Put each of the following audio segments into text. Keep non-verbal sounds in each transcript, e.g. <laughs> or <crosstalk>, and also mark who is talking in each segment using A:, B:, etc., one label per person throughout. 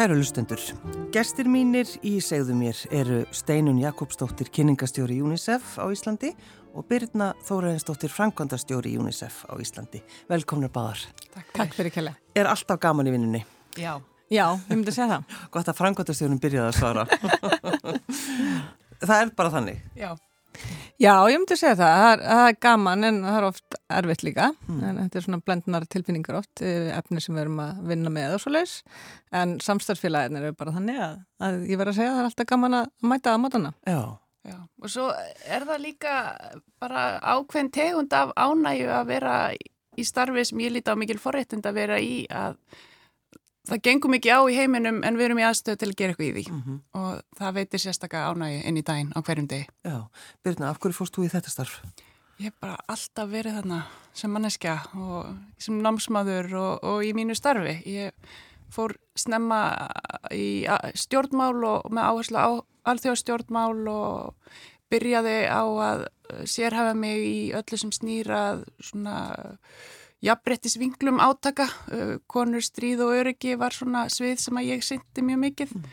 A: Kæru lustendur, gestir mínir í segðu mér eru Steinun Jakobsdóttir, kynningastjóri UNICEF á Íslandi og Birna Þóraðinsdóttir, frangvandastjóri UNICEF á Íslandi. Velkomnir báðar.
B: Takk, Takk fyrir kella.
A: Er alltaf gaman í vinnunni?
B: Já. Já, ég myndi að segja það.
A: Gott að frangvandastjórun byrjaði að svara. <laughs> það er bara þannig.
B: Já. Já, ég myndi að segja það. Það er, það er gaman en það er oft erfitt líka. Mm. En þetta er svona blendnar tilfinningar oft, eh, efni sem við erum að vinna með og svo leiðis. En samstarfélagin eru bara þannig að, að ég verði að segja að það er alltaf gaman að mæta að matana.
A: Já.
C: Já, og svo er það líka bara ákveðin tegund af ánægu að vera í starfi sem ég líti á mikil forréttind að vera í að það gengur mikið á í heiminum en við erum í aðstöðu til að gera eitthvað í því mm -hmm. og það veitir sérstaklega ánægi inn í daginn á hverjum degi.
A: Já, Birna, af hverju fórst þú í þetta starf?
C: Ég hef bara alltaf verið þarna sem manneskja og sem námsmaður og, og í mínu starfi. Ég fór snemma í stjórnmál og með áherslu á alþjóðstjórnmál og byrjaði á að sérhafa mig í öllu sem snýrað svona jafnbrettisvinglum átaka, uh, konur stríð og öryggi var svona svið sem að ég syndi mjög mikið. Mm.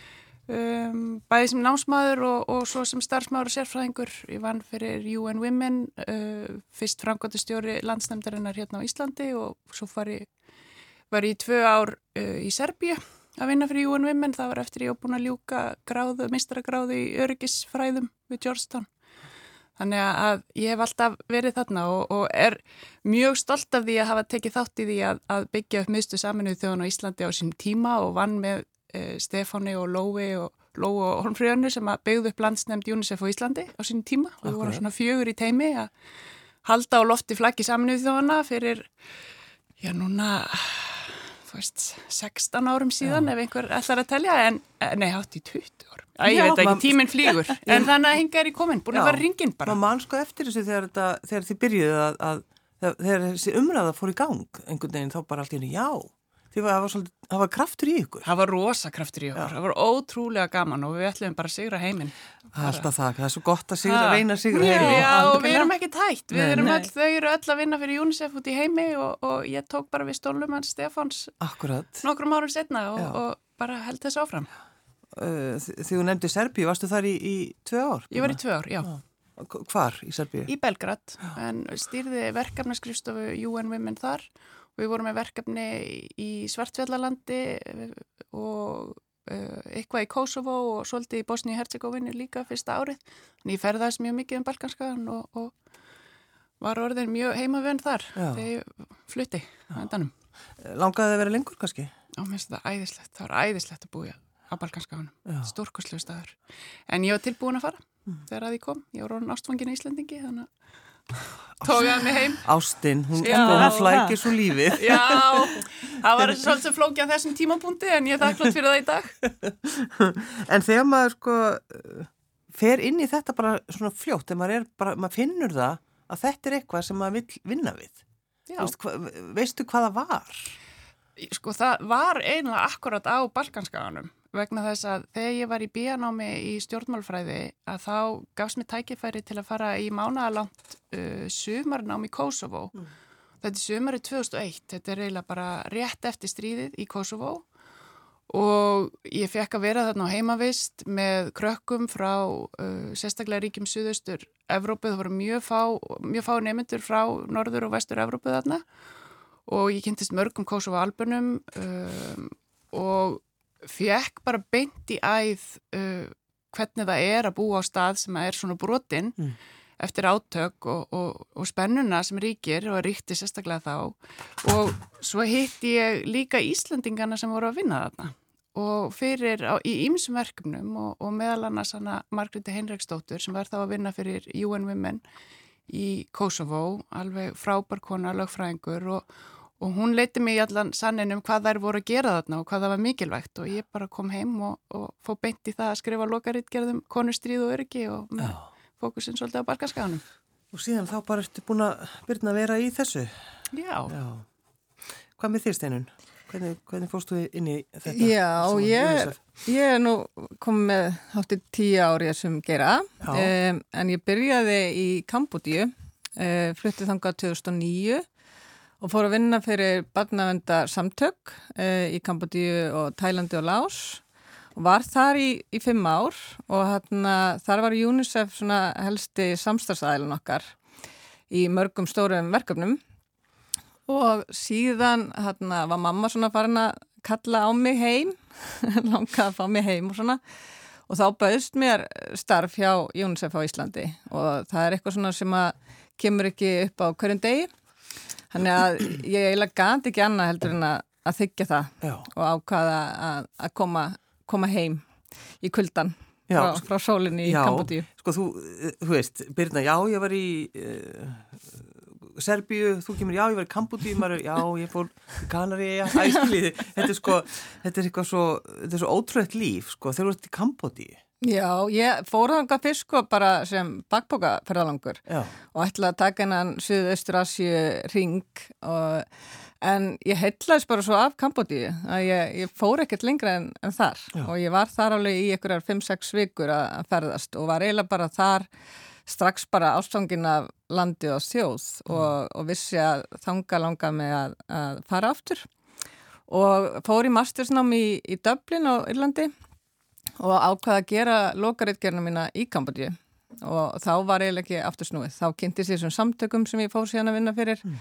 C: um, bæði sem námsmaður og, og svo sem starfsmaður og sérfræðingur. Ég vann fyrir UN Women uh, fyrst framgóttustjóri landsnæmdarinnar hérna á Íslandi og svo var ég, var ég tvö ár uh, í Serbíu að vinna fyrir UN Women, það var eftir ég á búin að ljúka gráðu, mistragráðu í öryggisfræðum við Georgetown Þannig að ég hef alltaf verið þarna og, og er mjög stolt af því að hafa tekið þátt í því að, að byggja upp miðstu saminuð þjóðan á Íslandi á sín tíma og vann með e, Stefáni og Lói og Lói og Holmfrjónu sem að byggðu upp landsnefnd UNICEF á Íslandi á sín tíma. Og við vorum svona fjögur í teimi að halda á lofti flaggi saminuð þjóðana fyrir, já núna veist, 16 árum síðan Já. ef einhver ætlar að telja, en eh, nei, hátt í 20 árum. Æ, ég veit ekki, tíminn flýgur, <laughs> en þannig að hinga er í komin, búin að vera ringin bara.
A: Má mann sko eftir þessu þegar, þetta, þegar þið byrjuðu að, að þegar þessi umræða fór í gang einhvern veginn þá bara allt í henni, já, Því að það var, kraftur í ykkur.
C: Það var rosa kraftur í ykkur. Já. Það var ótrúlega gaman og við ætlum bara að sigra heiminn.
A: Alltaf það, það er svo gott að sigra, reyna að sigra heiminn.
C: Já, og við erum ekki tætt. Við erum öll, þau eru öll að vinna fyrir UNICEF út í heimi og, og ég tók bara við stólum hans Stefáns nokkrum árum setna og, og bara held þessu áfram.
A: Uh, Þegar þú nefndi Serbíu, varstu þar í, í tvö ár?
C: Ég var í tvö ár, já.
A: Hvar í Serbíu?
C: Í Belgrad, en stýrði verkefnaskrifstofu UN Women þar Við vorum með verkefni í Svartfjallalandi og uh, eitthvað í Kosovo og svolítið í Bosníu-Herzegovinu líka fyrsta árið. En ég ferðast mjög mikið um Balkanskagan og, og var orðin mjög heimavönd þar Já. þegar ég flutti að endanum.
A: Langaði það að vera lengur kannski?
C: Já, mér finnst það æðislegt. Það var æðislegt að búja á Balkanskaganum. Stórkoslu staður. En ég var tilbúin að fara mm. þegar að ég kom. Ég var orðin ástfangin í Íslandingi þannig að tókaði mig heim?
A: Ástinn, hún, hún flækir svo lífið. <laughs>
C: Já, það var svolítið flókið á þessum tímapunkti en ég er þakklátt fyrir það í dag. <laughs>
A: En þegar maður sko fer inn í þetta bara svona fljótt þegar maður, bara, maður finnur það að þetta er eitthvað sem maður vil vinna við. Veistu, hva, veistu hvaða var?
C: Sko það var einlega akkurat á Balkanskaganum vegna þess að þegar ég var í bíanámi í stjórnmálfræði að þá gafst mér tækifæri til að fara í mánaðalangt uh, sumarnám í Kosovo. Mm. Þetta er sumari 2001, þetta er eiginlega bara rétt eftir stríðið í Kosovo og ég fekk að vera þarna á heimavist með krökkum frá uh, sérstaklega ríkjum suðaustur Evrópu, það voru mjög fá, mjög fá nefnendur frá norður og vestur Evrópu þarna og ég kynntist mörgum Kosovo albunum um, og fekk bara beint í æð uh, hvernig það er að búa á stað sem er svona brotinn mm. eftir átök og, og, og spennuna sem ríkir og ríkti sérstaklega þá og svo hitti ég líka Íslandingana sem voru að vinna þarna og fyrir á, í ýmsum verkefnum og, og meðal annars Margreði Heinriksdóttur sem var þá að vinna fyrir UN Women í Kosovo, alveg frábær kona, lögfræðingur og og hún leiti mig í allan sannin um hvað þær voru að gera þarna og hvað það var mikilvægt og ég bara kom heim og, og fó beint í það að skrifa lokaritgerðum konustríð og öryggi og fókusin svolítið á barkaskaganum.
A: Og síðan þá bara ertu búin að byrja að vera í þessu?
C: Já. Já.
A: Hvað með þér steinun? Hvernig, hvernig fórstu inn í þetta?
B: Já, ég, ég er nú komið með háttið tíu árið sem gera um, en ég byrjaði í Kambodíu, uh, fluttið þangað 2009 og fór að vinna fyrir barnavendar samtök uh, í Kambodíu og Tælandi og Lás og var þar í, í fimm ár og hérna, þar var UNICEF helsti samstagsæðilin okkar í mörgum stórum verkefnum. Og síðan hérna, var mamma svona farin að kalla á mig heim, <laughs> langa að fá mig heim og svona. Og þá bauðst mér starf hjá UNICEF á Íslandi og það er eitthvað svona sem að kemur ekki upp á hverjum degi þannig að ég eiginlega gæti ekki annað heldur en að, þykja það Já. og ákvaða að, að koma koma heim í kuldan já, frá, frá sólinni í Kambodíu.
A: Sko þú, þú veist, Birna, já ég var í uh, Serbíu, þú kemur, já ég var í Kambodíu, maður, já ég fór Kanari, já, æskliði, þetta er sko, þetta er eitthvað svo, þetta er svo ótrúið líf, sko, þegar þú ert í Kambodíu.
B: Já, ég fór þanga fyrst sko bara sem bakbókaferðalangur og ætlaði að taka hennan Suðaustur Asju ring og En ég heitlaðis bara svo af Kambodíu að ég, ég fór ekkert lengra en, en þar Já. og ég var þar alveg í einhverjar 5-6 vikur að, ferðast og var eiginlega bara þar strax bara ástangin af landi og þjóð mm. og, og vissi að þanga langa með að, að fara aftur og fór í mastersnám í, í Dublin á Írlandi og ákvaði að gera lokaritgerna mína í Kambodíu og þá var eiginlega ekki aftur snúið. Þá kynnti sér svona samtökum sem ég fór síðan að vinna fyrir mm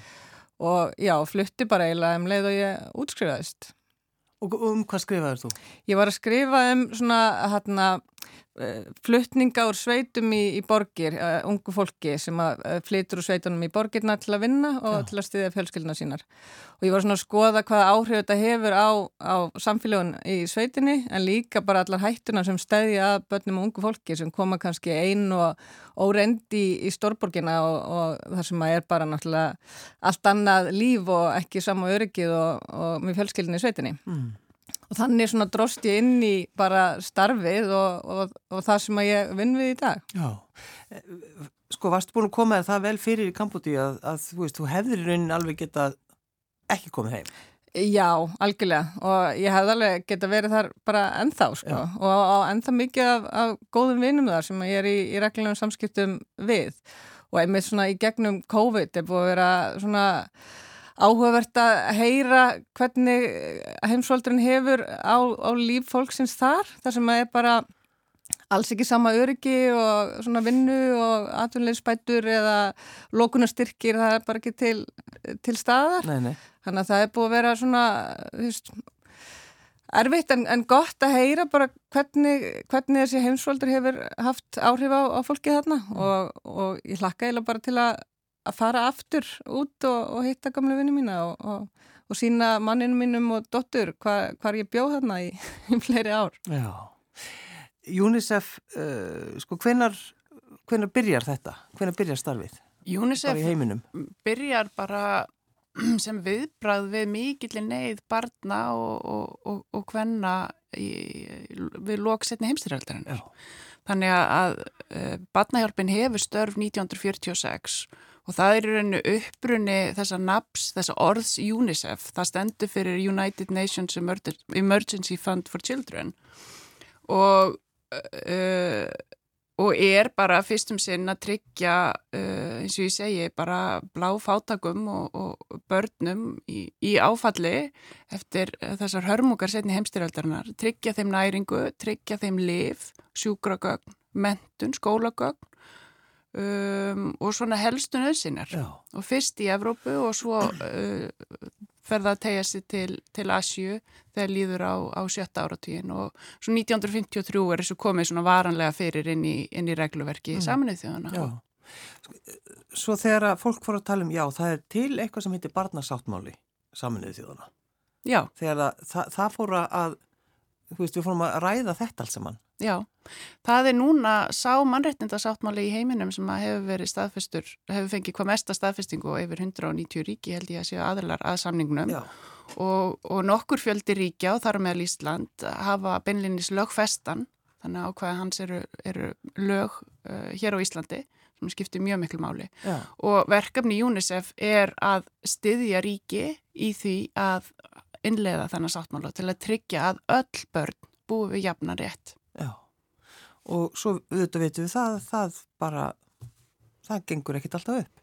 B: og já, flutti bara eiginlega um leið og ég útskrifaðist.
A: Og um hvað skrifaður þú?
B: Ég var að skrifa um svona hérna fluttninga úr sveitum í, í borgir, uh, ungu fólki sem uh, flytur úr sveitunum í borgirna til að vinna og Já. til að styðja fjölskyldina sínar og ég var svona að skoða hvaða áhrif þetta hefur á, á samfélagun í sveitinni en líka bara allar hættuna sem stæðja að börnum og ungu fólki sem koma kannski einn og órendi í, stórborgina og, og þar sem að er bara náttúrulega allt annað líf og ekki sama öryggið og, og með fjölskyldinni í sveitinni. Mm og þannig svona drost ég inn í bara starfið og, og, og það sem að ég vinn við í dag.
A: Já, sko varstu búin að koma það vel fyrir í Kambúti að, að þú veist, þú hefðir í raunin alveg getað ekki komið heim?
B: Já, algjörlega og ég hef alveg getað verið þar bara ennþá sko Já. og ennþá mikið af, af góðum vinnum þar sem ég er í, í reglulegum samskiptum við og einmitt svona í gegnum COVID er búin að vera svona áhugavert að heyra hvernig heimsvöldurinn hefur á, á líf fólksins þar, þar sem að er bara alls ekki sama öryggi og svona vinnu og atvinnleysbætur eða lókunastyrkir, það er bara ekki til, til staðar.
A: Nei, nei.
B: Þannig að það er búið að vera svona, þú veist, erfitt en, en gott að heyra bara hvernig, hvernig þessi heimsvöldur hefur haft áhrif á, á fólki þarna mm. og, og ég hlakka eiginlega bara til að að fara aftur út og, og hitta gamle vinnu mína og, og, og sína manninu mínum og dottur hvað hva ég bjóð hérna í, <laughs> í fleiri ár.
A: Já, UNICEF, uh, sko, hvenar, hvenar byrjar þetta? Hvenar byrjar starfið?
C: UNICEF byrjar bara <clears throat> sem viðbrað við mikillin neyð barna og hvenna við lóksetni heimstyrjaldarinn. Þannig að, að uh, barnahjálpin hefur störf 1946 Og það er í rauninu upprunni þessa naps, þessa orðs UNICEF, það stendur fyrir United Nations Emergency Fund for Children. Og, uh, og er bara fyrstum sinn að tryggja, uh, eins og ég segi, bara blá fátakum og, og börnum í, í áfalli eftir þessar hörmungar setni heimstyrjaldarinnar, tryggja þeim næringu, tryggja þeim liv, sjúkragögn, mentun, skólagögn um, og svona helstu nöðsinar og fyrst í Evrópu og svo uh, ferða að tegja sig til, til Asju þegar líður á, á sjötta áratíðin og svo 1953 er þessu komið svona varanlega fyrir inn í, inn í regluverki mm. saminuð þjóðana.
A: Svo þegar að fólk fór að tala um, já, það er til eitthvað sem heitir barnasáttmáli saminuð þjóðana.
B: Já.
A: Þegar að, það, það fór að, þú veist, við fórum að ræða þetta alls saman.
C: Já, það er núna sá mannrettindasáttmáli í heiminum sem hefur verið staðfestur, hefur fengið hvað mesta staðfestingu og yfir 190 ríki held ég að séu aðlar að samningnum og, og nokkur fjöldi ríkja og þar með Ísland hafa beinlinnis lögfestan, þannig að ákvæða hans eru, eru lög uh, hér á Íslandi sem skiptir mjög miklu máli Já. og verkefni UNICEF er að styðja ríki í því að innleiða þennan sáttmála til að tryggja að öll börn búið við jafna rétt.
A: Já, og svo auðvitað veitum við það, það bara, það gengur ekkit alltaf upp.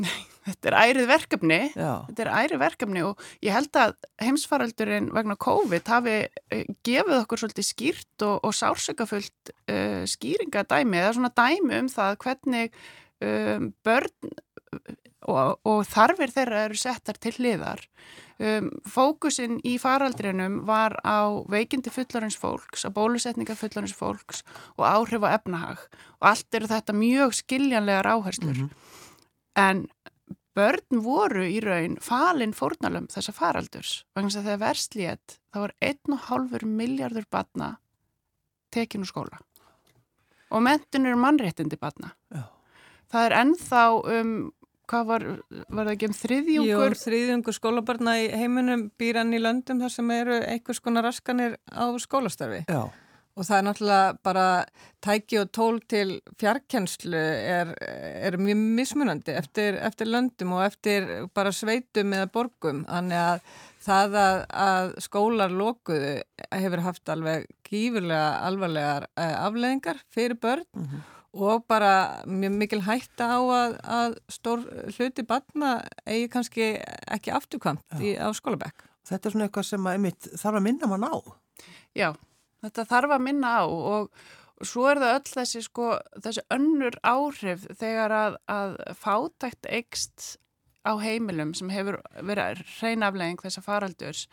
C: Nei, þetta er ærið verkefni,
A: Já.
C: þetta er ærið verkefni og ég held að heimsfaraldurinn vegna COVID hafi uh, gefið okkur svolítið skýrt og, og sársökafullt uh, skýringadæmi eða svona dæmi um það hvernig um, börn og, og þarfir þeirra eru settar til hliðar. Um, fókusin í faraldrinum var á veikindi fullarins fólks, á bólusetninga fullarins fólks og áhrif á efnahag og allt eru þetta mjög skiljanlegar áherslur. En börn voru í raun falin fórnalum þessa faraldurs. Vegna þess að þegar verslið þá var 1,5 miljardur batna tekin úr skóla. Og mentin eru mannréttindi batna.
A: Já.
C: Það er ennþá um, hvað var, var það ekki um
B: Jú,
C: þriðjungur?
B: þriðjungur skólabarna í heiminum býran í löndum þar sem eru einhvers konar raskanir á skólastarfi.
A: Já.
B: Og það er náttúrulega bara tæki og tól til fjarkenslu er, er mjög mismunandi eftir, eftir löndum og eftir bara sveitum eða borgum. Þannig að það að, að skólar lokuðu hefur haft alveg gífurlega alvarlegar eh, afleðingar fyrir börn og bara mjög mikil hætta á að, að stór hluti barna eigi kannski ekki afturkvæmt í, á skólabekk.
A: Þetta er svona eitthvað sem að einmitt þarf að minna mann á.
C: Já, þetta þarf að minna á og svo er það öll þessi sko, þessi önnur áhrif þegar að, að fátækt eikst á heimilum sem hefur verið reynaflegging þessa faraldurs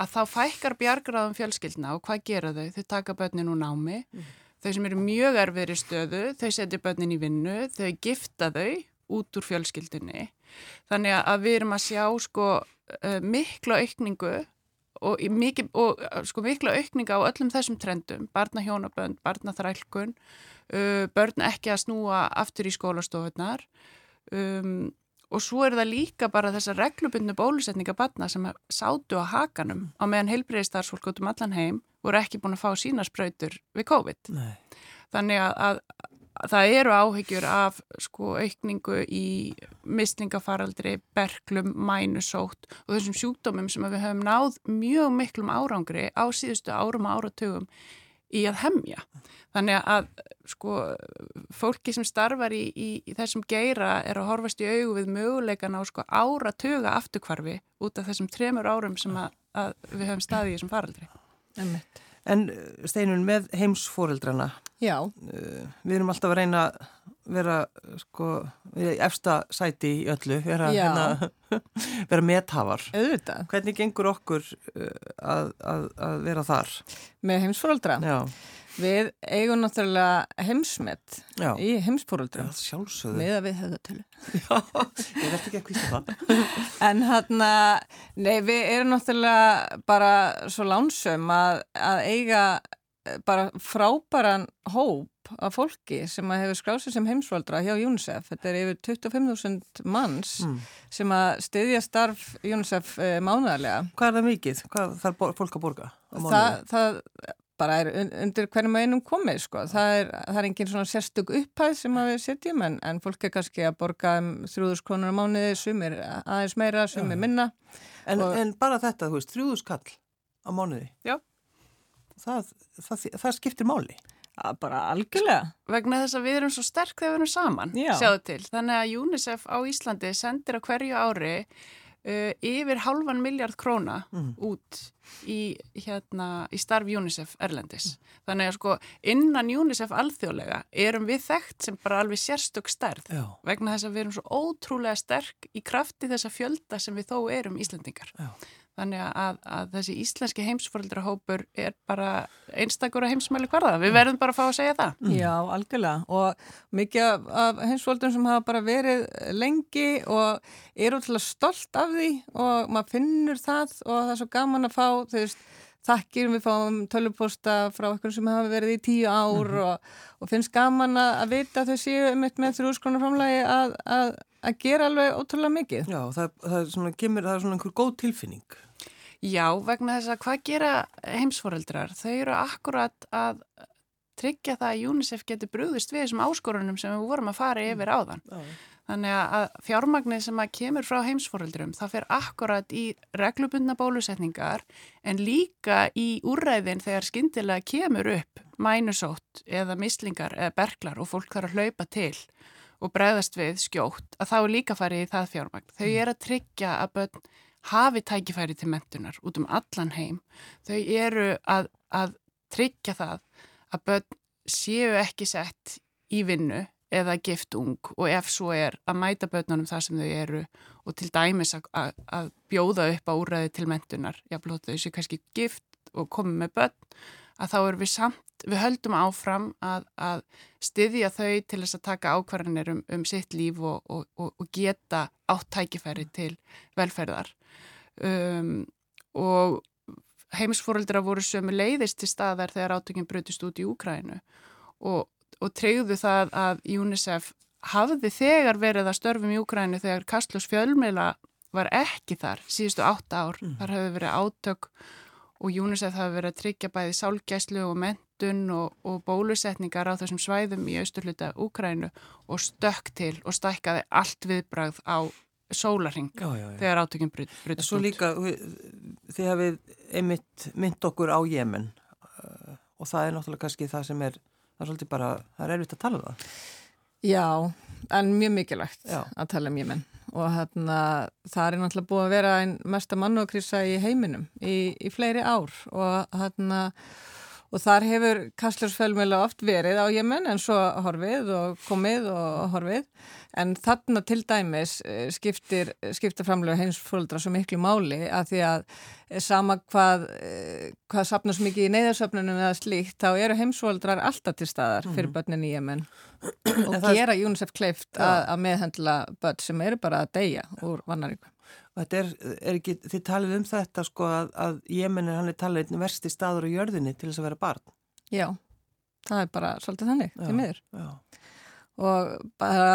C: að þá fækkar bjargraðum fjölskyldna og hvað gera þau? Þau taka börnin úr námi, þau sem eru mjög erfiðri stöðu, þau setja börnin í vinnu, þau gifta þau út úr fjölskyldunni. Þannig að við erum að sjá sko mikla aukningu og, mikil, og sko mikla aukninga á öllum þessum trendum, barnahjónabönd, barnaþrælkun, börn ekki að snúa aftur í skólastofunar um, og svo er það líka bara þessar reglubundnu bólusetninga barna sem sátu á hakanum á meðan heilbreyðistarsfólk út um allan heim voru ekki búin að fá sína spröytur við COVID.
A: Nei.
C: Þannig að, að, að það eru áhyggjur af sko aukningu í mislingafaraldri, berklum, mænusótt og þessum sjúkdómum sem við höfum náð mjög miklum árangri á síðustu árum og áratugum í að hemja. Þannig að sko fólki sem starfar í, í, í þessum geira er að horfast í augu við möguleikan á sko áratuga afturkvarfi út af þessum tremur árum sem að, að við höfum staðið í þessum faraldri.
B: Emmett.
A: En Steinun, með heimsfóreldrana,
B: Já,
A: uh, við erum alltaf að reyna að vera sko, efsta sæti í öllu, vera, hérna, <laughs> vera methafar.
B: auðvitað.
A: Hvernig gengur okkur uh, að, að, að vera þar?
B: Með heimsfóröldra.
A: Já,
B: Við eigum náttúrulega heimsmet
A: já,
B: í heimsfóröldra.
A: sjálfsögðu.
B: Með að við höfðatölu.
A: Já, ég verði ekki að kvísa það. <laughs>
B: En hérna, nei, við erum náttúrulega bara svo lánsum að, að eiga eh, bara frábæran hóp af fólki sem að hefur skrásið sem heimsfóldra hjá UNICEF. Þetta er yfir 25.000 manns
A: Mm.
B: sem að styðja starf UNICEF uh, mánuðarlega.
A: Hvað er það mikið? Hvað þarf fólk að borga? mánuði?
B: það bara er un- undir hverjum einum komið, sko. Það er, það er engin svona sérstök upphæð sem að við setjum en, en fólk er kannski að borga um 3000 krónur á mánuði, sumir aðeins meira, sumir minna.
A: En,
B: og-
A: en bara þetta, þú veist, þrjúðu skall á mánuði.
C: Já.
A: Það, það, það skiptir máli.
B: Ja, bara algjörlega.
C: vegna þess að við erum svo sterk þegar við erum saman,
B: Já.
C: sjáðu til. Þannig að UNICEF á Íslandi sendir á hverju ári uh, yfir halvan miljard króna
A: Mm.
C: út í, hérna, í starf UNICEF Erlendis. Þannig að sko innan UNICEF alþjóðlega erum við þekkt sem bara alveg sérstök stærð
A: Já.
C: vegna þess að við erum svo ótrúlega sterk í krafti þessa fjölda sem við þó erum Íslendingar.
A: Já.
C: Þannig að, að þessi íslenski heimsforeldrahópur er bara einstakur að heimsmæli hverða. Við verðum bara að fá að segja það.
B: Já, algjörlega og mikið af, af heimsvöldum sem hafa bara verið lengi og eru til að stolt af því og maður finnur það og það er svo gaman að fá þú veist, þakkir við fáum töluposta frá eitthvað sem hafa verið í tíu ár og, og finnst gaman að, að vita að þau séu mitt með þrjúskronar framlagi að, að, að gera alveg ótrúlega mikið.
A: Já, það, það, er svona, kemur, það er svona einhver góð tilfinning.
C: Já, vegna þess að hvað gera heimsforeldrar? Þau eru akkurat að tryggja það að UNICEF getur brúðist við þessum áskorunum sem við vorum að fara yfir áðan.
A: Já.
C: Þannig að fjármagnið sem að kemur frá heimsforeldrum, það fer akkurat í reglubundna bólusetningar en líka í úrræðin þegar skyndilega kemur upp mænusótt eða mislingar eða berglar og fólk þarf að hlaupa til og bregðast við skjótt að þá er líka farið í það fjármagn. Þau
A: Mm.
C: er að tryggja að börn hafi tækifæri til mentunar út um allan heim. Þau eru að, að tryggja það að börn séu ekki sett í vinnu eða gift ung og ef svo er að mæta börnunum þar sem þau eru og til dæmis að, að, að bjóða upp á úræði til mentunar. Þau séu kannski gift og komið með börn að þá erum við samt, við höldum áfram að, að styðja þau til þess að taka ákvarðanir um, um sitt líf og, og, og, og geta átt tækifæri til velferðar um, og heimisfóreldra voru sömu leiðist til staðar þegar átökinn brutist út í Úkrænu og, og treyðu það að UNICEF hafði þegar verið að störfum í Úkrænu þegar Kastlós fjölmjöla var ekki þar síðustu átta ár. Mm. Þar hefði verið átök og UNICEF hafi verið að tryggja bæði sálgæslu og mentun og, og bólusetningar á þessum svæðum í austurluta Úkrænu og stökk til og stækkaði allt viðbrað á
A: já.
C: þegar átökinn brutist út.
A: Svo líka, þið hafið einmitt mynd okkur á Jemen uh, og það er náttúrulega kannski það sem er, það er svolítið bara, það er erfitt að tala um það.
B: Já, en mjög mikilvægt
A: Já.
B: að tala um Jemen og hérna það er náttúrulega búið að vera einn mesta mannúakrisa í heiminum í, í fleiri ár og hérna og þar hefur Kastlursfjölmjöla oft verið á Jemen en svo horfið og komið og horfið. En þarna til dæmis eh, skiptir, skiptir framlega heimsfóldra svo miklu máli að því að eh, sama hvað, eh, hvað sapnast mikið í neyðarsöfnunum eða slíkt þá eru heimsfóldrar alltaf til staðar fyrir börnin í Jemen. Og
A: er-
B: gera UNICEF kleift að meðhendla börn sem eru bara að deyja úr vannaríku.
A: Og er, er ekki, þið talið um þetta sko að, að Jemen er hann er talið einn versti staður á jörðinni til þess að vera barn.
B: Já, það er bara svolítið þannig, til miður.
A: Já.
B: Og bara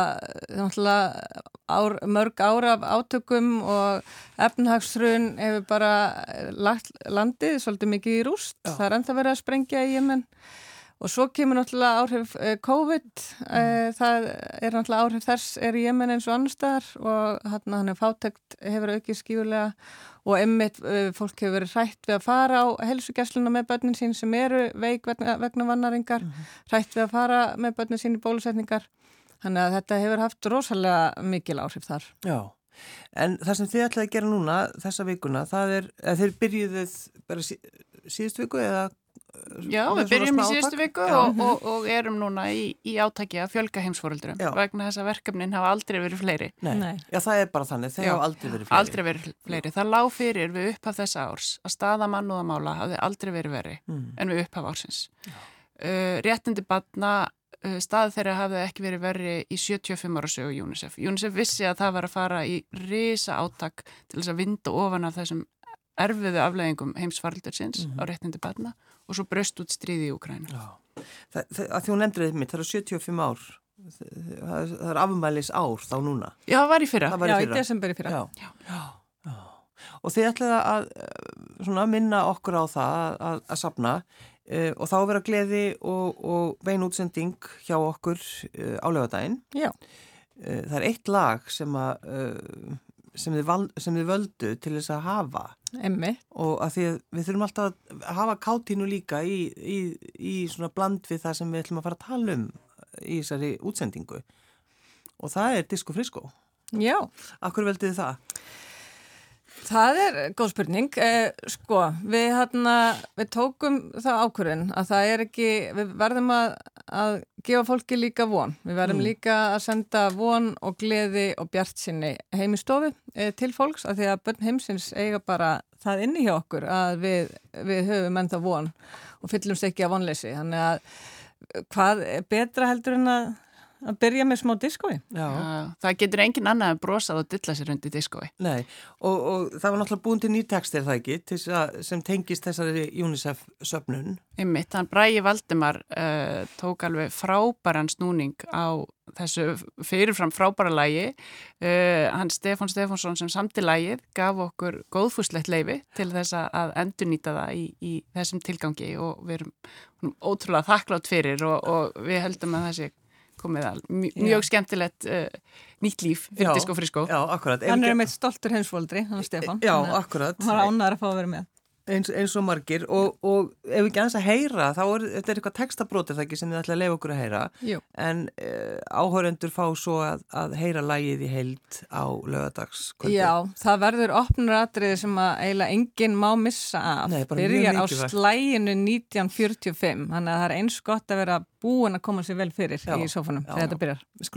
B: náttúrulega ár, mörg ára af átökum og efnahagsrun hefur bara lagt landið svolítið mikið í rúst.
A: Já.
B: Það er ennþá verið að sprengja í Jemen. Og svo kemur náttúrulega áhrif eh, COVID, mm. það er náttúrulega áhrif þess er í Jemen eins og annar staðar og hann, hann er fátækt, hefur aukið skífulega og emmitt fólk hefur verið hrætt við að fara á helsugjastluna með börnin sín sem eru veik vegna, vegna vannaringar, hrætt við að fara með börnin sín í bólusetningar. Þannig að þetta hefur haft rosalega mikil áhrif þar.
A: Já, en það sem þið ætlaði að gera núna þessa vikuna, það er, þeir byrjuðuð bara sí, síðust viku eða?
C: Já,
A: með
C: við byrjum í síðustu viku
A: Já.
C: og, og, og erum núna í, í átaki að fjölga heimsfóröldurum
A: Já.
C: vegna þess að verkefnin hafa aldrei verið fleiri.
A: Nei.
B: Nei.
A: Já, það er bara þannig, þeir
C: Já.
A: hafa aldrei verið fleiri.
C: Aldrei verið fleiri. Það lág fyrir við upphaf þessa árs að staða mannúðamála hafði aldrei verið veri
A: Mm.
C: en við upphaf ársins. Uh, réttindi batna, uh, stað þeirra hafði ekki verið veri í 75 ára sögu UNICEF. UNICEF vissi að það var að fara í risa átak til þess að vinda ofan af þessum erfiðu afleðingum heimsfaraldursins
A: Mhm.
C: á réttindi batna og svo bröst út stríði í Ukrænu.
A: Já, það, það, að því hún nefndir þetta mitt, það eru 75 ár, það er, það er afmælis ár þá núna.
C: Já, það var í fyrra.
A: Var í
B: Já, í
A: fyrra.
B: desember í fyrra.
A: Já, já, já. Og þið ætlaði að eh, svona, minna okkur á það að, að, að sapna uh, og þá vera gleði og, og vein útsending hjá okkur uh, á lögadaginn.
B: Já.
A: Uh, það er eitt lag sem, að, sem, þið val, sem þið völdu til þess að hafa
B: Emmi.
A: og að því að við þurfum alltaf að hafa kátínu líka í, í, í svona bland við það sem við ætlum að fara að tala um í þessari útsendingu og það er Disco Frisco.
B: Já.
A: Akkur veldið það?
B: Það er góð spurning. Eh, sko, við, hérna, við tókum það ákvörðin að það er ekki, við verðum að, að gefa fólki líka von. Við verðum
A: Mm.
B: líka að senda von og gleði og bjart sinni heim í stofi eh, til fólks að því að börn heimsins eiga bara það inni hjá okkur að við, við höfum enda von og fyllumst ekki af vonleysi. Þannig að eh, hvað betra heldur en að, að byrja með smá diskói?
A: Já.
C: Já, það getur engin annað en brosað og dilla sér undir diskói.
A: Nei, og, og það var náttúrulega búin til nýrtekstir það ekki, að, sem tengist þessari UNICEF-söfnun.
C: Einmitt, hann Bræi Valdimar uh, tók alveg frábæran snúning á þessu fyrirfram frábæra lægi. Uh, hann Stefán Stefánsson sem samti lægið gaf okkur góðfúslegt leifi til þess að endurnýta það í, í þessum tilgangi og við erum ótrúlega þakklátt fyrir og, og við heldum að þessi komið mj mjög skemmtilegt uh, nýtt líf fyrir
A: Já,
C: Frisko.
A: Já, akkurat. Ef
B: Hann er með stoltur hensfóldri, hann Stefán.
A: Já,
B: Þannig að
A: akkurat.
B: Hann var ánæður að fá að vera með.
A: Eins, eins og margir og, og ef við ekki aðeins að heyra þá er þetta er eitthvað textabrótið það ekki sem þið ætla að leiða okkur að heyra.
B: Jú.
A: en uh, áhörendur fá svo að, að heyra lægið í heild á lögadags
B: Já, það verður opnur atriði sem að eiginlega enginn má missa af.
A: Nei,
B: byrjar á slæginu 1945 þannig að það er eins gott að vera búin að koma sér vel fyrir
A: Já,
B: í sofunum þegar þetta byrjar.
A: Við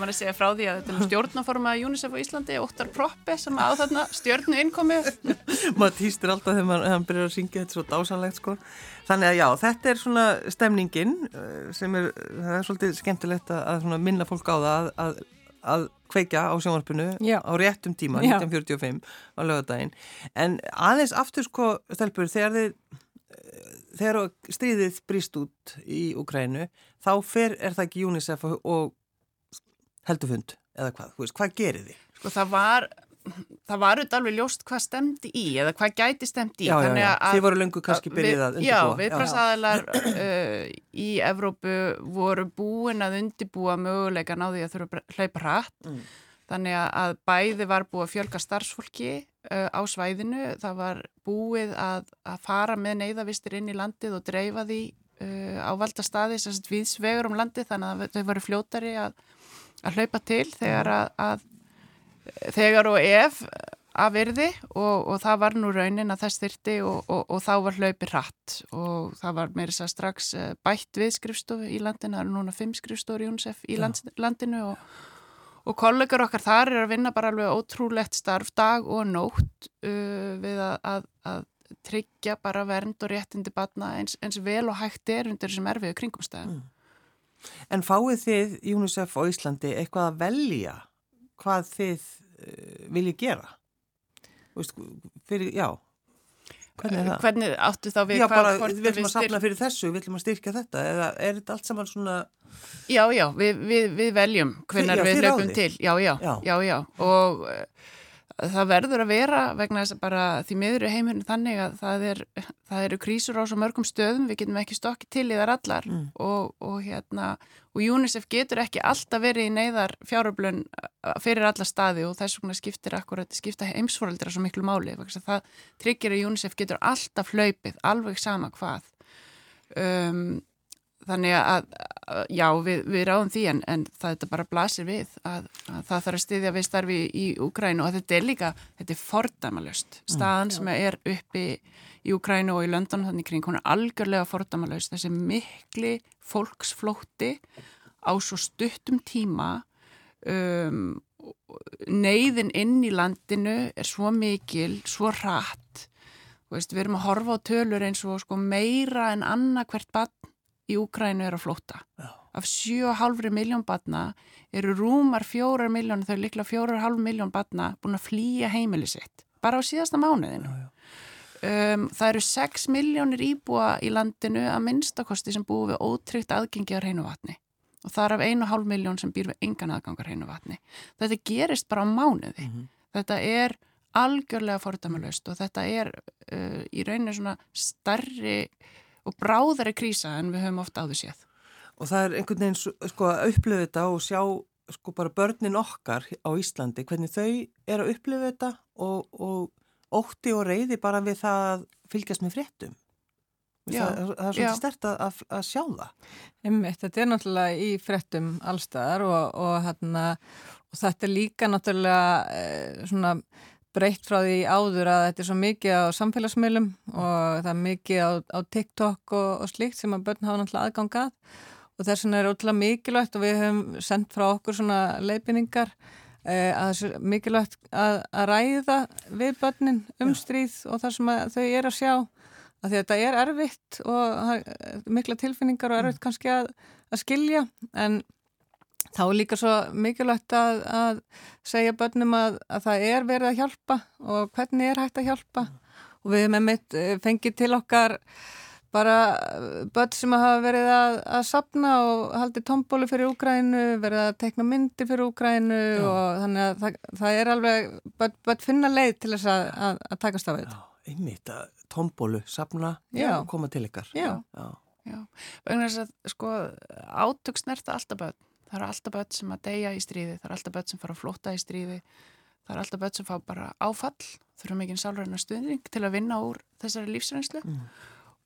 C: Var að segja frá því að þetta er stjórnaforma UNICEF á Íslandi, Óttar Proppe sem á þarna stjórnu innkomi. <laughs>
A: maður týstir alltaf þegar maður, hann byrjar að syngja þetta er svo dásanlegt sko þannig að já, þetta er svona stemningin eh, sem er, það er svolítið skemmtilegt að, að svona minna fólk á það að, að, að kveikja á sjónvarpinu
B: Já.
A: á réttum tíma,
B: Já.
A: 1945 á lögadaginn, en aðeins aftur sko, stelpur, þegar þið eh, þegar stríðið brýst út í Ukrænu, þá fer er það ekki UNICEF og, og heldufund, eða hvað, veist, hvað gerir þið?
C: Sko það var, það var auðvitað alveg ljóst hvað stemdi í eða hvað gæti stemdi í.
A: Já, já, já,
C: að-
A: þið voru löngu kannski
C: að
A: byrjuð
C: við-
A: að
C: Já,
A: undirbúa.
C: viðbrasaðalar uh, í Evrópu voru búin að undibúa möguleikan á því að þurfa að hlaupa hratt.
A: Mm.
C: Þannig að- að bæði var búið að fjölga starfsfólki uh, á svæðinu. Það var búið að, að fara með neyðavistir inn í landið og dreifa því uh, á valda staði sem sagt viðsvegur um landið þannig að þau voru fljótari að, að hlaupa til þegar að, að þegar og ef að virði og, og það var nú raunin að þess þyrti og, og, og þá var hlaupi hratt og það var meira þess að strax eh, bætt við skrifstofu í landinu, það eru núna fimm skrifstofur í UNICEF í lands, landinu og, og kollegar okkar þar er að vinna bara alveg ótrúlegt starf dag og nótt uh, við að, að, að tryggja bara vernd og réttindi batna eins, eins vel og hægt er undir þessum erfiðu kringumstæðum.
A: En fáið þið UNICEF á Íslandi eitthvað að velja hvað þið uh, viljið gera? Þú Veist, fyrir, já, hvernig er það?
C: Hvernig áttu þá við
A: já, bara, við viljum að safna fyrir þessu, við viljum að styrkja þetta, eða er þetta allt saman svona,
C: Já, já, við, við, við veljum
A: já,
C: við
A: ráðið.
C: til. Já, já,
A: Já.
C: já, já, og uh, það verður að vera vegna þess að bara því miður er heimurinn þannig að það, er, það eru krísur á svo mörgum stöðum, við getum ekki stokkið til í þar allar
A: Mm.
C: og, og hérna, og UNICEF getur ekki alltaf verið í neyðar fjáröflun fyrir alla staði og þess vegna skiptir akkurat, skipta heimsforeldra svo miklu máli, það tryggir að UNICEF getur alltaf hlaupið, alveg sama hvað. Um, þannig að, að já, við, við ráðum því en, en það bara blasir við að, að það þarf að styðja við starfi í Úgrænu og þetta er líka, þetta er fordæmalöst staðan sem er uppi í Úgrænu og í London þannig kring, hún er algjörlega fordæmalöst, þessi mikli fólksflótti á svo stuttum tíma um, neyðin inn í landinu er svo mikil, svo Þú veist, við erum að horfa á tölur eins og sko, meira en annað hvert barn í Úkrænu er að flóta.
A: Já.
C: Af 7,5 miljón barna eru rúmar 4 miljón, þau líklega 4,5 miljón barna búin að flýja heimili sitt. Bara á síðasta mánuðinu. Um, það eru 6 miljónir íbúa í landinu að minnstakosti sem búi við ótryggt aðgengi á hreinu vatni. Og það er af 1,5 miljón sem býr við engan aðgangar hreinu vatni. Þetta gerist bara á mánuði. Þetta er algjörlega fordæmalöst og þetta er uh, í rauninu svona starri og bráðari krísa en við höfum ofta áður séð.
A: og það er einhvern veginn sko að upplifa þetta og sjá sko bara börnin okkar á Íslandi, hvernig þau er að upplifa þetta og, og ótti og reyði bara við það að fylgjast með fréttum.
C: Já,
A: það, það er svolítið stert að, að, sjá það.
B: Einmitt, þetta er náttúrulega í frettum allstaðar og, og, hérna, og þetta er líka náttúrulega eh, svona breytt frá því áður að þetta er svo mikið á samfélagsmiðlum og það er mikið á, á TikTok og, og slíkt sem að börn hafa náttúrulega aðgangað og þess vegna er ótrúlega mikilvægt og við höfum sendt frá okkur svona leifinningar eh, að það er mikilvægt að, að ræða við börnin um stríð og það sem að þau er að sjá. Að því að þetta er erfitt og mikla tilfinningar og erfitt kannski að, að skilja en þá er líka svo mikilvægt að, að segja börnum að, að það er verið að hjálpa og hvernig er hægt að hjálpa og við með mitt fengið til okkar bara eh, börn sem hafa verið að, að sapna og haldi tombólu fyrir Úgrænu, verið að tekna myndi fyrir Úgrænu og þannig að það, það er alveg, börn, börn finna leið til þess að, takast á við.
A: Já, einmitt að tombólu, safna
B: Já.
A: og koma til ykkar.
B: Já.
A: Já.
C: Já, vegna þess að sko átök snerta alltaf börn. Það eru alltaf börn sem að deyja í stríði, það eru alltaf börn sem fara að flóta í stríði, það eru alltaf börn sem fá bara áfall, þurfum ekki sálræna stuðning til að vinna úr þessari lífsreynslu.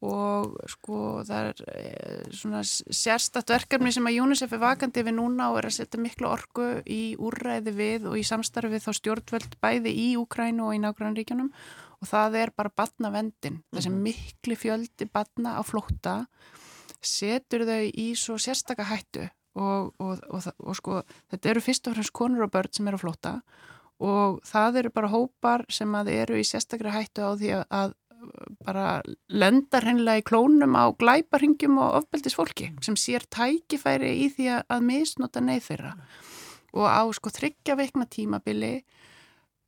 C: Og sko það er eh, svona sérstatt verkefni sem að UNICEF er vakandi við núna og er að setja miklu orku í úrræði við og í samstarfi við þá stjórnvöld bæði í Úkrænu og í nágrannríkjunum og það er bara batnavendin, þessi mikli fjöldi batna á flótta setur þau í svo sérstaka hættu og, og, og, og, sko þetta eru fyrst og fremst konur og börn sem eru á flótta og það eru bara hópar sem að eru í sérstakri hættu á því að, að bara lenda hreinlega í klónum á glæparhingjum og ofbeldis fólki sem sér tækifæri í því að, að misnota neyð þeirra. Og á sko þryggja veikna tímabili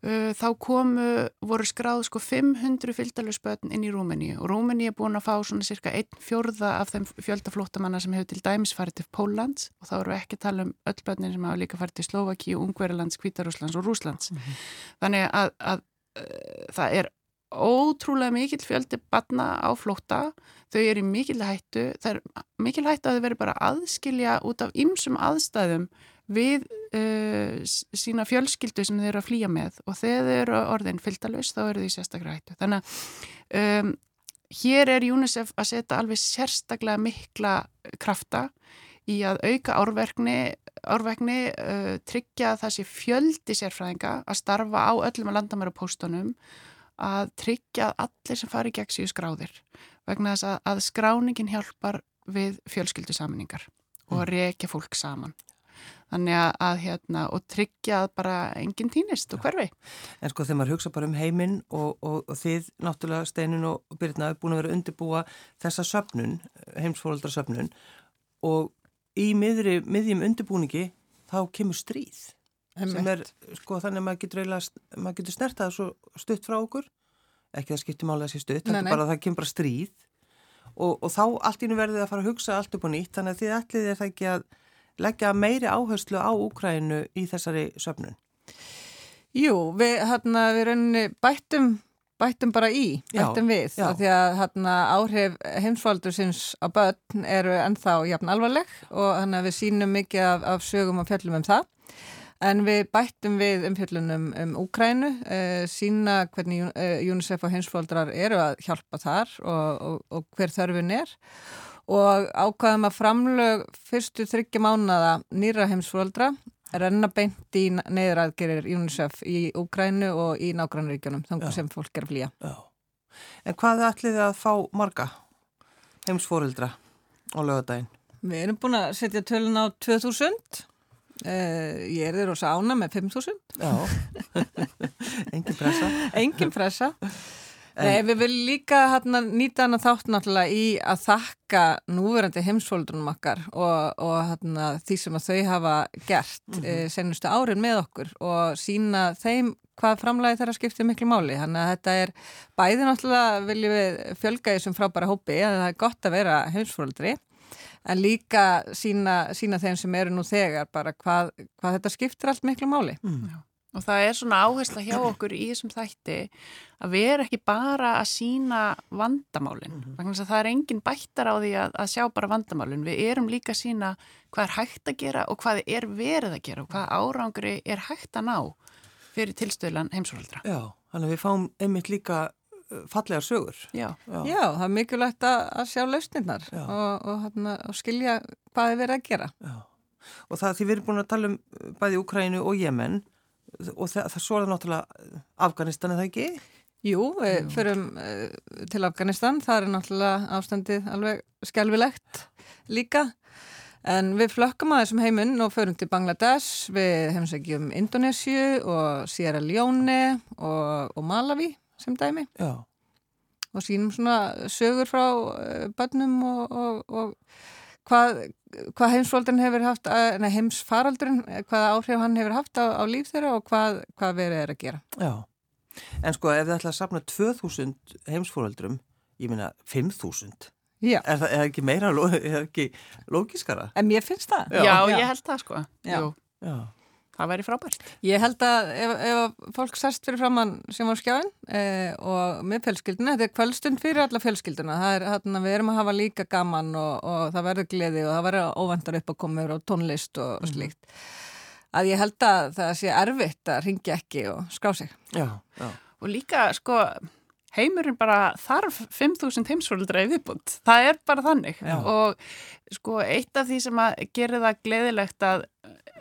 C: þá komu, voru skráð sko 500 fylgdalösbötn inn í Rúmeníu og Rúmeníu er búin að fá svona cirka einn fjórða af þeim fjöldaflóttamanna sem hefur til dæmis farið til Póllands og þá eru við ekki að tala um öll bötnin sem hafa líka farið til Slovaki, Ungverilands, Kvítarúslands og Rúslands þannig að, að uh, það er ótrúlega mikill fjöldi batna á flótta, þau eru mikill hættu, það er mikill hættu að þau veri bara að aðskilja út af ymsum aðstæðum við uh, sína fjölskyldu sem þau eru að flýja með. Og þegar þau eru orðin fylgdalaus þá eru þau í sérstaklega hættu. Þannig að um, hér er UNICEF að setja alveg sérstaklega mikla krafta í að auka árverkni, árverkni uh, tryggja sé fjöldi sérfræðinga að starfa á öllum að landamæra póstunum að tryggja að allir sem fari gegn síðu skráðir vegna þess að, að skráningin hjálpar við fjölskyldu saminningar og að rekja fólk saman þannig að, að hérna og tryggja að bara enginn týnist og hverfi.
A: En sko þegar maður hugsa bara um heiminn og, og, og þið náttúrulega Steinun og Birna er búin að vera undirbúa þessa söfnun, heimsfóraldra söfnun og í miðri, miðjum undirbúningi þá kemur stríð sem er sko þannig að maður getur, maður getur snertað svo stutt frá okkur. Ekki það skiptir máli að sé stutt, þetta er bara að það kemur bara stríð. Og, og þá allt í nú verðið að fara að hugsa allt upp á nýtt þannig að þið ætlið er það ekki að leggja meiri áherslu á Úkrænu í þessari söfnun.
B: Jú, við, hérna, við rauninni bættum, bættum bara í,
A: Já,
B: bættum við,
A: já.
B: því að hérna, áhrif heimsfaldur sinns á börn eru ennþá jafn alvarleg og þannig að við sínum mikið af, af sögum og fjöllum um það. En við bættum við umfjöllunum um Úkrænu, uh, sína hvernig uh, UNICEF og heimsfaldrar eru að hjálpa þar og, og, og hver þörfin er og ákvaðum að framlög fyrstu þryggja mánada nýra heimsfaldra renna beint í neyðraðgerir UNICEF í Úkrænu og í nágrannríkjunum, þannig
A: Já.
B: sem fólk er að flýja.
A: Já. En hvað ætlið þið að fá marga heimsfóreldra á lögadaginn?
B: Við erum búin að setja tölun á 2000, uh, ég er þér og sána með 5000,
A: Já, <laughs> engin pressa.
B: engin pressa. Nei, við viljum líka hérna, nýta hana þátt náttúrulega í að þakka núverandi heimsfóldunum okkar og, og hérna, því sem að þau hafa gert mm -hmm. senustu árin með okkur og sína þeim hvað framlæði þeirra skiptir miklu máli. Þannig að þetta er bæði náttúrulega viljum við fjölga þessum frábæra hópi að það er gott að vera heimsfóldri en líka sína, sína þeim sem eru nú þegar bara hvað, hvað þetta skiptir allt miklu máli.
C: Og það er svona áhersla hjá okkur í þessum þætti að við erum ekki bara að sína vandamálin vegna þess að það er engin bættar á því að, að sjá bara vandamálin við erum líka að sína hvað er hægt að gera og hvað er verið að gera og hvað árangri er hægt að ná fyrir tilstöðlan heimsfólaldra
A: Já, þannig að við fáum einmitt líka uh, fallegar sögur.
C: Já,
A: Já.
B: Já, það er mikilvægt að, að sjá lausnirnar og, og, hérna, og skilja hvað er verið að gera.
A: Já. Og það því við erum búin að tala um uh, bæði Úkrænu og Jemen og það, það svo er það náttúrulega Afganistan er það ekki?
B: Jú, við förum uh, til Afganistan, það er náttúrulega ástandið alveg skelvilegt líka. En við flökkum að þessum heiminn og förum til Bangladesh, við heimsækjum Indonésiu og Sierra Leone og, og Malawi sem dæmi.
A: Já.
B: og sínum svona sögur frá uh, bönnum og, og, og hvað, hvað heimsfóldurinn hefur haft, að- nei heimsfaraldurinn, eh, hvaða áhrif hann hefur haft á, á líf þeirra og hvað, hvað verið er að gera.
A: Já, en sko ef þið ætla að safna 2000 heimsfóreldrum, ég meina 5000,
B: Já,
A: er það, er ekki meira, er það ekki lógiskara?
B: en mér finnst það.
C: Já, ég held það sko.
B: Já.
C: Jú,
A: Já,
C: það væri frábært.
B: Ég held að ef, ef fólk sest fyrir framann sem var skjáin eh, og með fjölskylduna, þetta er kvöldstund fyrir alla fjölskylduna, það er hérna við erum að hafa líka gaman og, og það verður gleði og það verður óvendar upp að koma og tónlist og, og slíkt. Að ég held að það sé erfitt að ringja ekki og skrá sig.
A: já, já.
C: Og líka, sko, heimurinn bara þarf 5.000 heimsfóreldra í viðbúnd. Það er bara þannig.
A: Já.
C: Og sko, eitt af því sem að gerir það gleðilegt að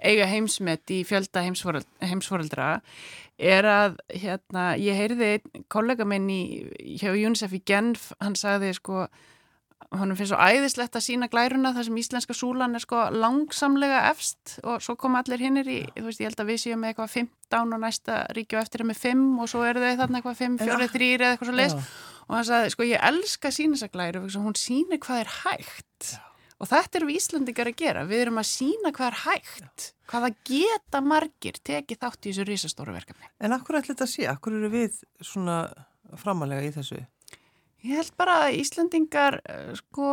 C: eiga heimsmet í fjölda heimsfóreld, heimsfóreldra er að, hérna, ég heyrði einn kollega minn í, hjá UNICEF í Genf, hann sagði, sko, hann finnst svo æðislegt að sína glæruna þar sem íslenska súlan er sko langsamlega efst og svo koma allir hinnir í, þú veist, ég held að við séum með eitthvað 15 og næsta ríki og eftir er með 5 og svo eru þau þarna eitthvað 5, 4, 3 eða eitthvað svo leis
A: Já.
C: og hann sagði, sko, ég elska sína þessa glæru hún sýnir hvað er hægt og þetta erum við Íslandingar að gera við erum að sína hvað er hægt hvaða geta margir tekið þátt í þessu risastóru verkefni
A: En akkur ætla þetta að sé, akkur eru við svona framalega í þessu?
C: Ég held bara að Íslandingar, eh, sko,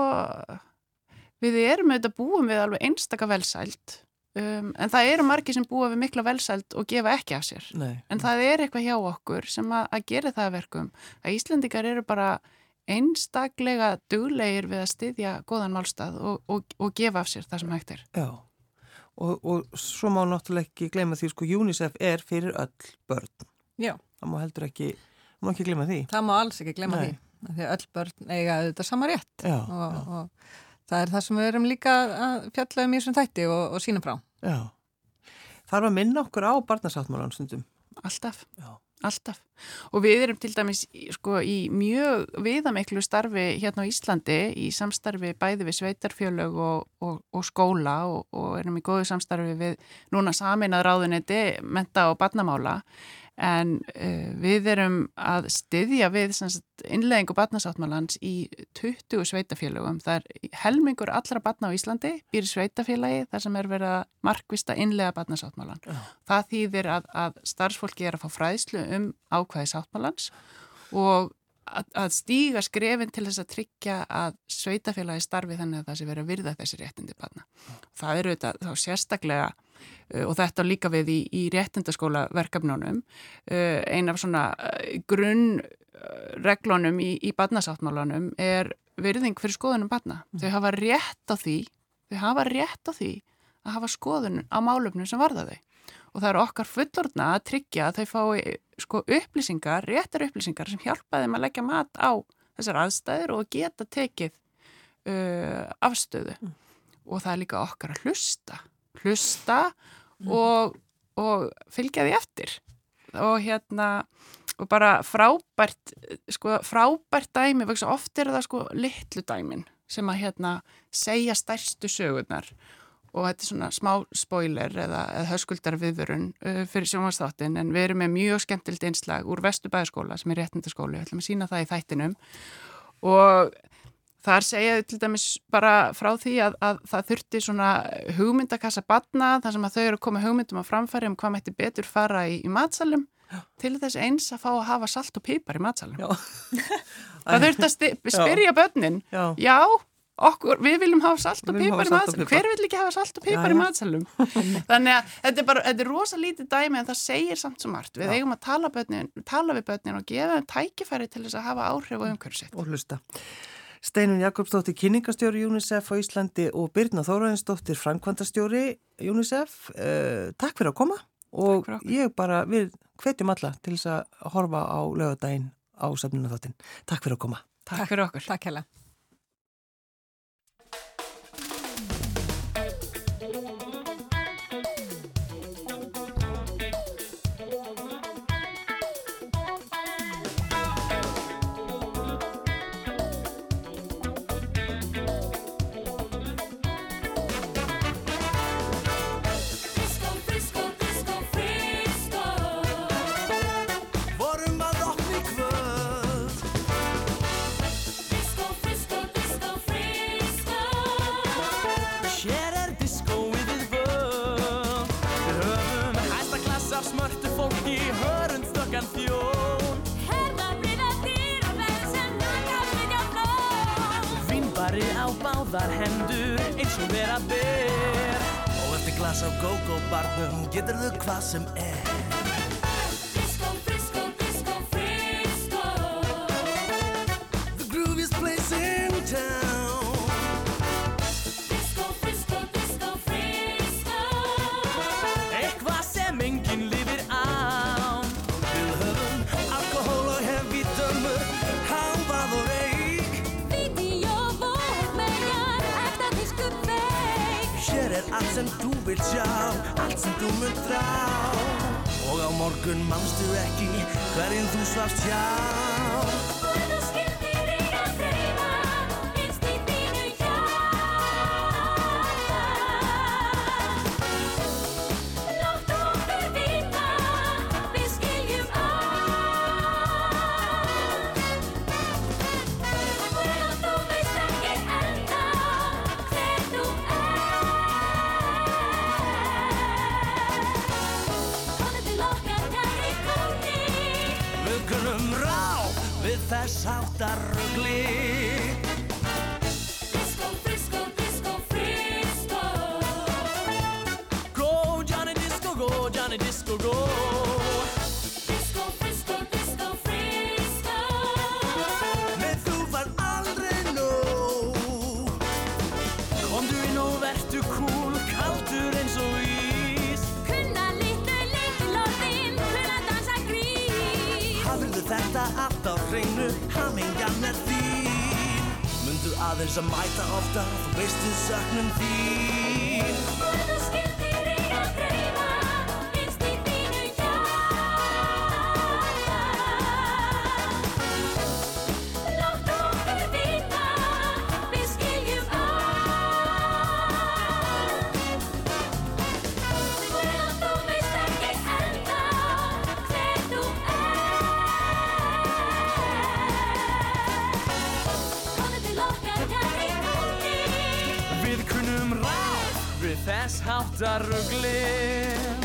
C: við erum auðvitað búum við alveg einstaka velsælt, um, en það eru margir sem búa við mikla velsælt og gefa ekki af sér.
A: Nei.
C: En það er eitthvað hjá okkur sem að, að gera það að verkum. Að Íslandingar eru bara einstaklega duglegir við að styðja góðan málstað og, og, og gefa af sér það sem hægt er.
A: Já, og, og svo má náttúrulega ekki gleyma því, sko, UNICEF er fyrir öll börn.
B: Já,
A: Það má heldur ekki, má ekki gleyma því.
B: það má alls ekki glemma
A: Nei.
B: því. Því öll börn eiga auðvitað sama rétt
A: Já,
B: og,
A: já.
B: og það er það sem við erum líka að fjalla um í þessum þætti og, og sína frá.
A: Já. Þarf að minna okkur á barnasáttmálan stundum.
C: Alltaf.
A: Já.
C: Alltaf. Og við erum til dæmis sko, í mjög viðamiklu starfi hérna á Íslandi í samstarfi bæði við sveitarfjölög og, og, og skóla og, og erum í góðu samstarfi við núna saminað ráðuneti menta og barnamála en uh, við erum að styðja við innleggingu barnasáttmálans í 20 sveitafélögum. Það er helmingur allra barna á Íslandi býr sveitafélagi þar sem er verið að markvista innlega barnasáttmálan. Það þýðir að, að starfsfólki er að fá fræðslu um ákvæði sáttmálans og að, að stíga skrefin til þess að tryggja að sveitafélagi starfi þannig að það sé verið að virða þessi réttindi barna. Það eru þetta þá sérstaklega og þetta líka við í, í réttindaskóla verkefnunum. Uh, ein af svona uh, grunn reglunum í, í barnasáttmálanum er virðing fyrir skoðunum barna. Þau hafa rétt á því þau hafa rétt á því að hafa skoðun á málefnum sem varða þau. Og það eru okkar fullorðna að tryggja að þau fái sko upplýsingar, réttar upplýsingar sem hjálpa þeim að leggja mat á þessar aðstæður og geta tekið uh, afstöðu. Og það er líka okkar að hlusta hlusta og, og fylgja því eftir. Og hérna og bara frábært sko frábært dæmi, oft er það sko litlu dæmin sem að hérna segja stærstu sögurnar. Og þetta er svona smá spoiler eða, eða höskuldar viðvörun uh, fyrir sjónvarsþáttin en við erum með mjög skemmtilegt einslag úr Vesturbæðaskóla sem er réttindaskóli, við ætlum að sína það í þættinum. Og þar segja þau til dæmis bara frá því að, að það þurfti svona hugmyndakassa batna þar sem að þau eru að koma hugmyndum á framfæri um hvað mætti betur fara í, í matsalum til þess eins að fá að hafa salt og pípar í matsalum. <laughs> Það þurfti að sti- spyrja börnin,
A: Já.
C: já, okkur, við viljum hafa salt og pípar í
A: og
C: matsalum, hver vill ekki hafa salt og pípar í matsalum? <laughs> Þannig að þetta er bara, þetta er rosa lítið dæmi en það segir samt svo margt. Við
A: Já.
C: eigum að tala, börnin, tala við börnin og gefa þeim tækifæri til þess að hafa áhrif á umhverju sitt.
A: og hlusta. Steinun Jakobsdóttir, kynningastjóri UNICEF á Íslandi og Birna Þóraðinsdóttir, framkvæmdastjóri UNICEF. Uh, takk fyrir að koma og
C: Takk
A: ég bara, við hvetjum alla til þess að horfa á lögadaginn á sefninu þáttin. Takk fyrir að koma.
C: Takk fyrir okkur.
B: Takk hella.
D: disko við þið
E: völd Við höfum hæsta
D: klass af
F: smörtu fólki hörundstökkan þjón Herða blíða dýr og verður sem naka við hjá blóð. Vinnbari á báðar hendur eins og vera ber.
G: Og eftir glass á gógóbarnum getur þau hvað sem er
F: sem
G: þú mun þrá Og á morgun manstu ekki Hverjum þú svafst hjá þess áttar rugli aðeins að mæta ofta Þú veistu söknum þín
F: þess háttar rugli